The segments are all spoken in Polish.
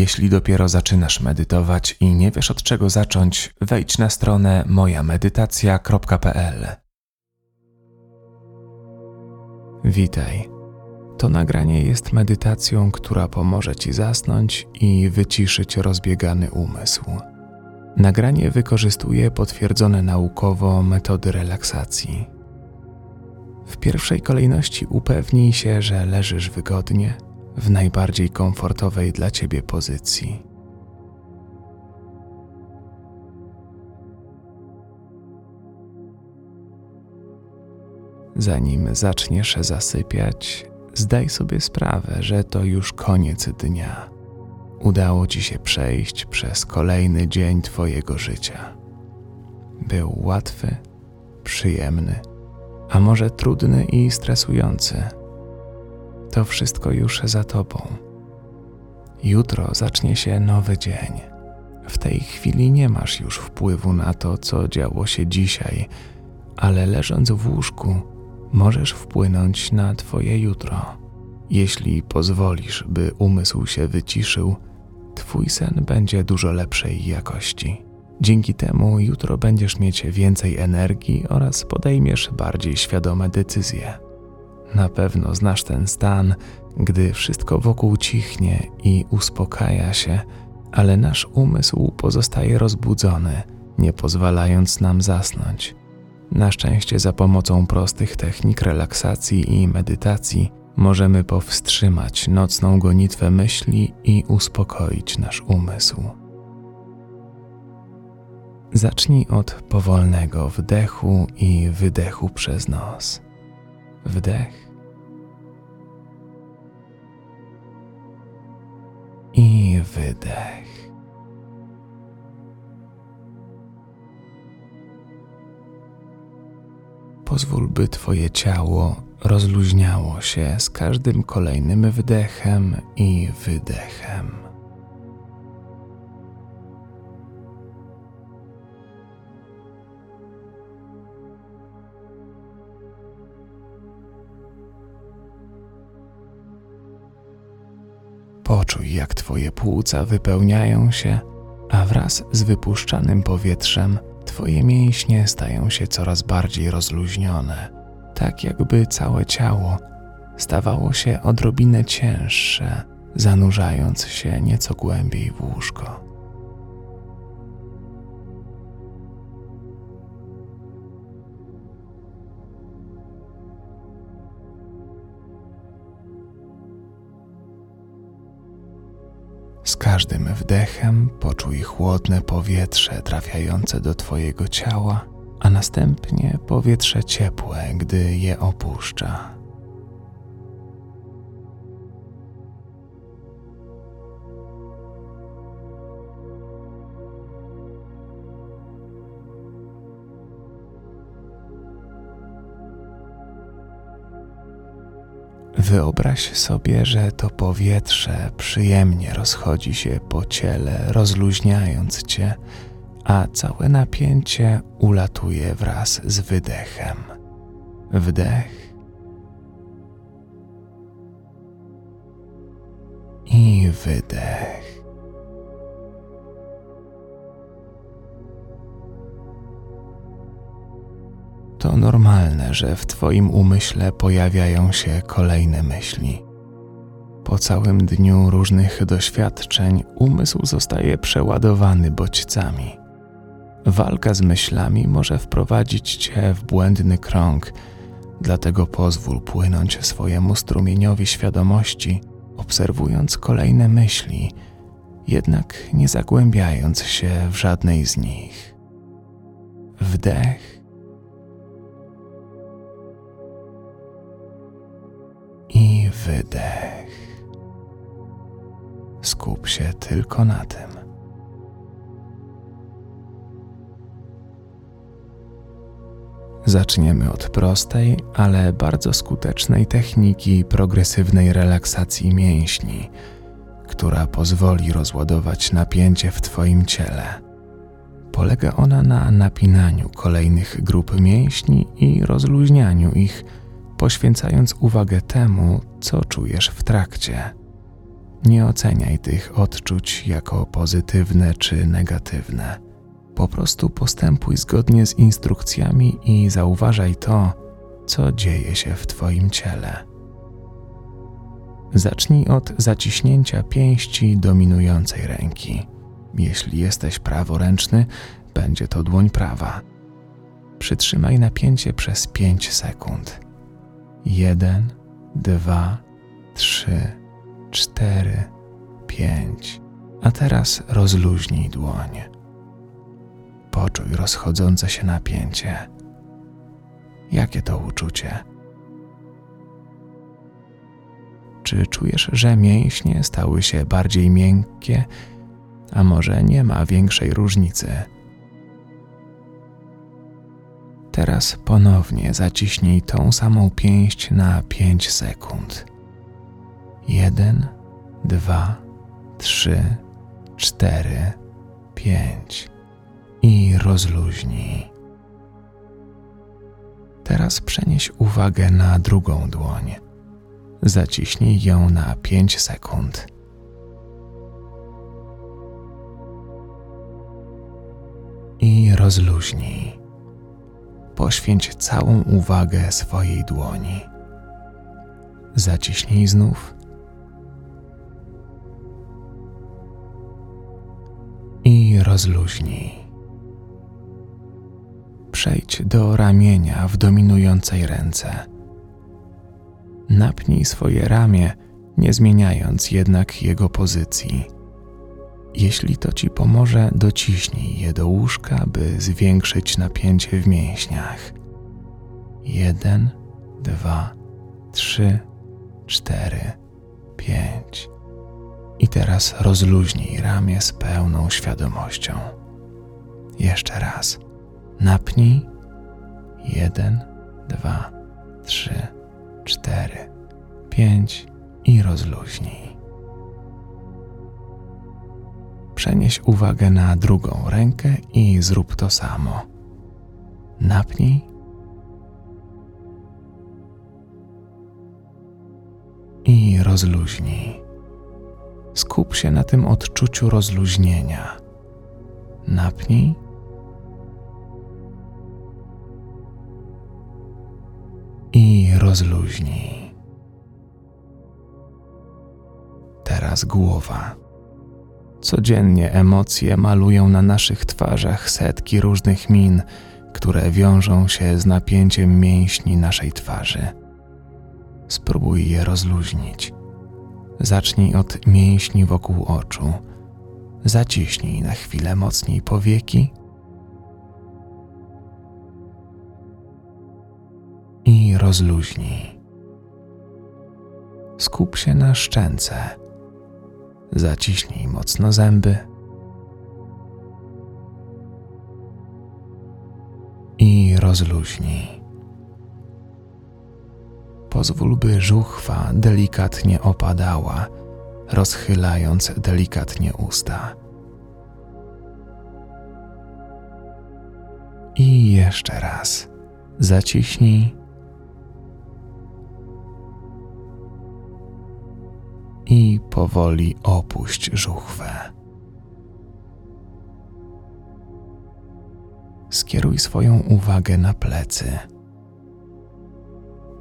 Jeśli dopiero zaczynasz medytować i nie wiesz od czego zacząć, wejdź na stronę mojamedytacja.pl. Witaj. To nagranie jest medytacją, która pomoże ci zasnąć i wyciszyć rozbiegany umysł. Nagranie wykorzystuje potwierdzone naukowo metody relaksacji. W pierwszej kolejności upewnij się, że leżysz wygodnie w najbardziej komfortowej dla ciebie pozycji. Zanim zaczniesz zasypiać, zdaj sobie sprawę, że to już koniec dnia. Udało ci się przejść przez kolejny dzień Twojego życia. Był łatwy, przyjemny, a może trudny i stresujący to wszystko już za tobą. Jutro zacznie się nowy dzień. W tej chwili nie masz już wpływu na to, co działo się dzisiaj, ale leżąc w łóżku, możesz wpłynąć na Twoje jutro. Jeśli pozwolisz, by umysł się wyciszył, Twój sen będzie dużo lepszej jakości. Dzięki temu jutro będziesz mieć więcej energii oraz podejmiesz bardziej świadome decyzje. Na pewno znasz ten stan, gdy wszystko wokół cichnie i uspokaja się, ale nasz umysł pozostaje rozbudzony, nie pozwalając nam zasnąć. Na szczęście, za pomocą prostych technik relaksacji i medytacji możemy powstrzymać nocną gonitwę myśli i uspokoić nasz umysł. Zacznij od powolnego wdechu i wydechu przez nos. Wdech i wydech. Pozwól, by Twoje ciało rozluźniało się z każdym kolejnym wdechem i wydechem. Jak Twoje płuca wypełniają się, a wraz z wypuszczanym powietrzem Twoje mięśnie stają się coraz bardziej rozluźnione, tak jakby całe ciało stawało się odrobinę cięższe, zanurzając się nieco głębiej w łóżko. Każdym wdechem poczuj chłodne powietrze trafiające do Twojego ciała, a następnie powietrze ciepłe, gdy je opuszcza. Wyobraź sobie, że to powietrze przyjemnie rozchodzi się po ciele, rozluźniając cię, a całe napięcie ulatuje wraz z wydechem. Wdech i wydech. To normalne, że w Twoim umyśle pojawiają się kolejne myśli. Po całym dniu różnych doświadczeń umysł zostaje przeładowany bodźcami. Walka z myślami może wprowadzić Cię w błędny krąg, dlatego pozwól płynąć swojemu strumieniowi świadomości, obserwując kolejne myśli, jednak nie zagłębiając się w żadnej z nich. Wdech wydech. Skup się tylko na tym. Zaczniemy od prostej, ale bardzo skutecznej techniki progresywnej relaksacji mięśni, która pozwoli rozładować napięcie w Twoim ciele. Polega ona na napinaniu kolejnych grup mięśni i rozluźnianiu ich poświęcając uwagę temu, co czujesz w trakcie. Nie oceniaj tych odczuć jako pozytywne czy negatywne. Po prostu postępuj zgodnie z instrukcjami i zauważaj to, co dzieje się w Twoim ciele. Zacznij od zaciśnięcia pięści dominującej ręki. Jeśli jesteś praworęczny, będzie to dłoń prawa. Przytrzymaj napięcie przez 5 sekund. 1, 2, 3, 4, 5. A teraz rozluźnij dłoń. Poczuj rozchodzące się napięcie. Jakie to uczucie? Czy czujesz, że mięśnie stały się bardziej miękkie, a może nie ma większej różnicy? Teraz ponownie zaciśnij tą samą pięść na 5 sekund. 1, 2, 3, 4, 5 i rozluźnij. Teraz przenieś uwagę na drugą dłoń. Zaciśnij ją na 5 sekund. I rozluźnij. Poświęć całą uwagę swojej dłoni. Zaciśnij znów. I rozluźnij. Przejdź do ramienia w dominującej ręce Napnij swoje ramię, nie zmieniając jednak jego pozycji. Jeśli to ci pomoże, dociśnij je do łóżka, by zwiększyć napięcie w mięśniach. Jeden, dwa, trzy, cztery, pięć. I teraz rozluźnij ramię z pełną świadomością. Jeszcze raz. Napnij. Jeden, dwa, trzy cztery, pięć i rozluźnij. Przenieś uwagę na drugą rękę i zrób to samo. Napnij i rozluźnij. Skup się na tym odczuciu rozluźnienia. Napnij i rozluźnij. Teraz głowa. Codziennie emocje malują na naszych twarzach setki różnych min, które wiążą się z napięciem mięśni naszej twarzy. Spróbuj je rozluźnić. Zacznij od mięśni wokół oczu. Zaciśnij na chwilę mocniej powieki i rozluźnij. Skup się na szczęce. Zaciśnij mocno zęby i rozluźnij. Pozwól, by żuchwa delikatnie opadała, rozchylając delikatnie usta. I jeszcze raz zaciśnij i powoli opuść żuchwę. Skieruj swoją uwagę na plecy.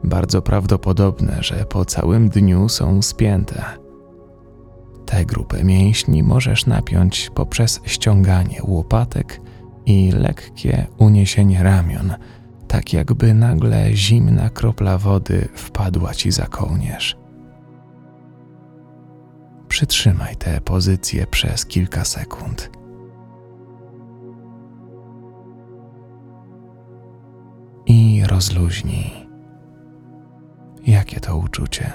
Bardzo prawdopodobne, że po całym dniu są spięte. Tę grupę mięśni możesz napiąć poprzez ściąganie łopatek i lekkie uniesienie ramion, tak jakby nagle zimna kropla wody wpadła ci za kołnierz. Przytrzymaj tę pozycję przez kilka sekund. I rozluźnij. Jakie to uczucie?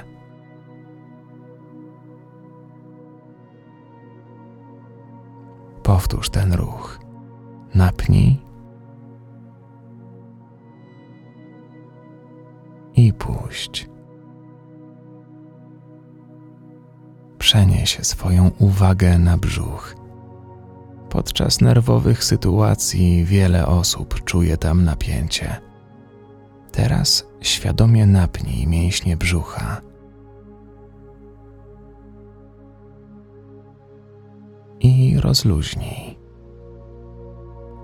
Powtórz ten ruch. Napnij i puść. Przenieś swoją uwagę na brzuch. Podczas nerwowych sytuacji wiele osób czuje tam napięcie. Teraz świadomie napnij mięśnie brzucha. rozluźnij.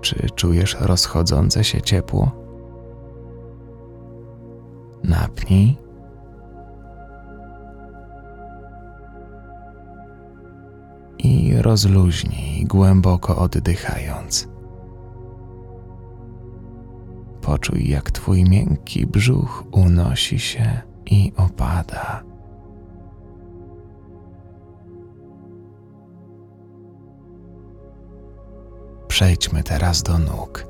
Czy czujesz rozchodzące się ciepło? Napnij. I rozluźnij, głęboko oddychając. Poczuj, jak twój miękki brzuch unosi się i opada. Przejdźmy teraz do nóg.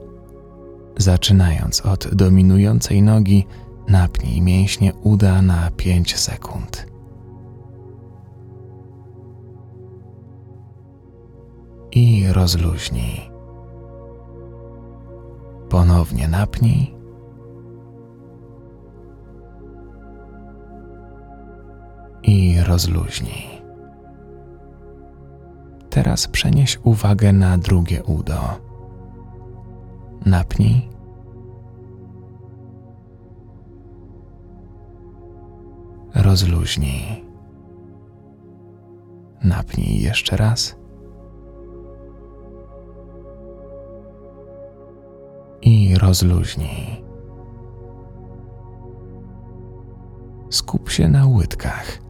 Zaczynając od dominującej nogi, napnij mięśnie uda na 5 sekund. I rozluźnij. Ponownie napnij. I rozluźnij. Teraz przenieś uwagę na drugie udo. Napnij. Rozluźnij. Napnij jeszcze raz. Rozluźnij. Skup się na łydkach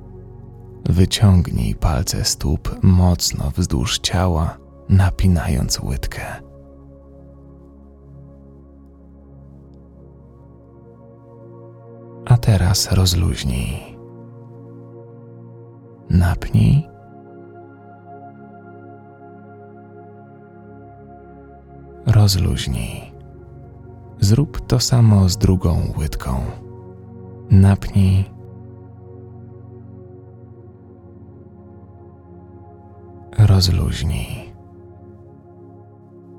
Wyciągnij palce stóp mocno wzdłuż ciała, napinając łydkę. A teraz rozluźnij. Napnij. Rozluźnij. Zrób to samo z drugą łydką. Napnij rozluźnij.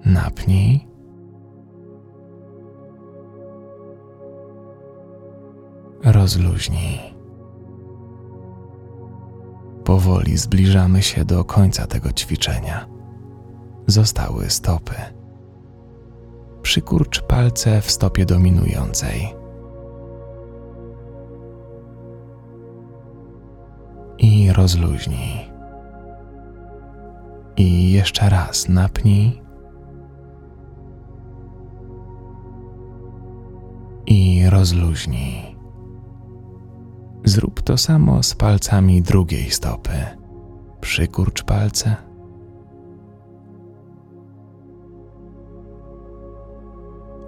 Napnij. Rozluźnij. Powoli zbliżamy się do końca tego ćwiczenia. Zostały stopy. Przykurcz palce w stopie dominującej. I rozluźnij. I jeszcze raz napnij. I rozluźnij. Zrób to samo z palcami drugiej stopy. Przykurcz palce.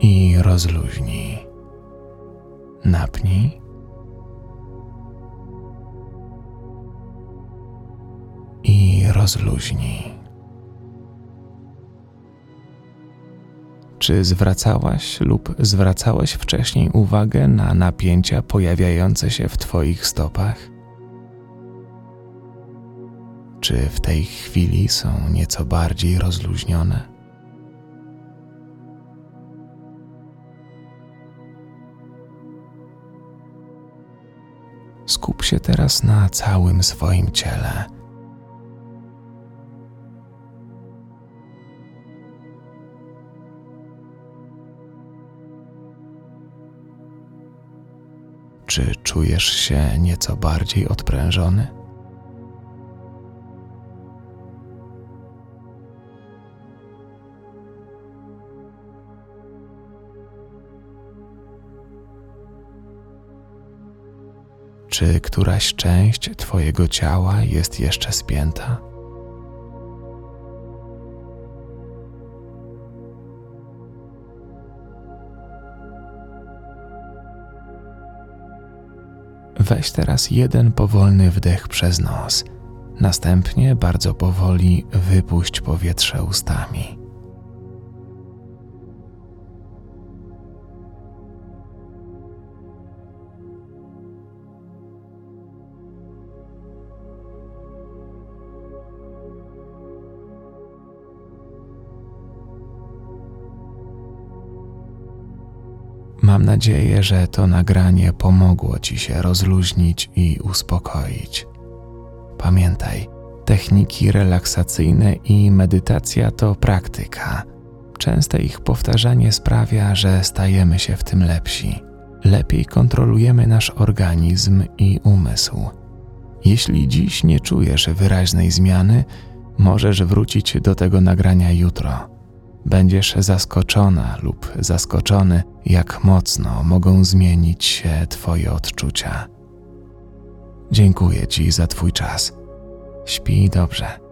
I rozluźnij. Napnij. I rozluźnij. Czy zwracałaś lub zwracałeś wcześniej uwagę na napięcia pojawiające się w Twoich stopach? Czy w tej chwili są nieco bardziej rozluźnione? Się teraz na całym swoim ciele Czy czujesz się nieco bardziej odprężony? Czy któraś część Twojego ciała jest jeszcze spięta? Weź teraz jeden powolny wdech przez nos. Następnie bardzo powoli wypuść powietrze ustami. Mam nadzieję, że to nagranie pomogło Ci się rozluźnić i uspokoić. Pamiętaj, techniki relaksacyjne i medytacja to praktyka. Częste ich powtarzanie sprawia, że stajemy się w tym lepsi. Lepiej kontrolujemy nasz organizm i umysł. Jeśli dziś nie czujesz wyraźnej zmiany, Możesz wrócić do tego nagrania jutro. Będziesz zaskoczona lub zaskoczony, jak mocno mogą zmienić się Twoje odczucia. Dziękuję Ci za Twój czas. Śpij dobrze.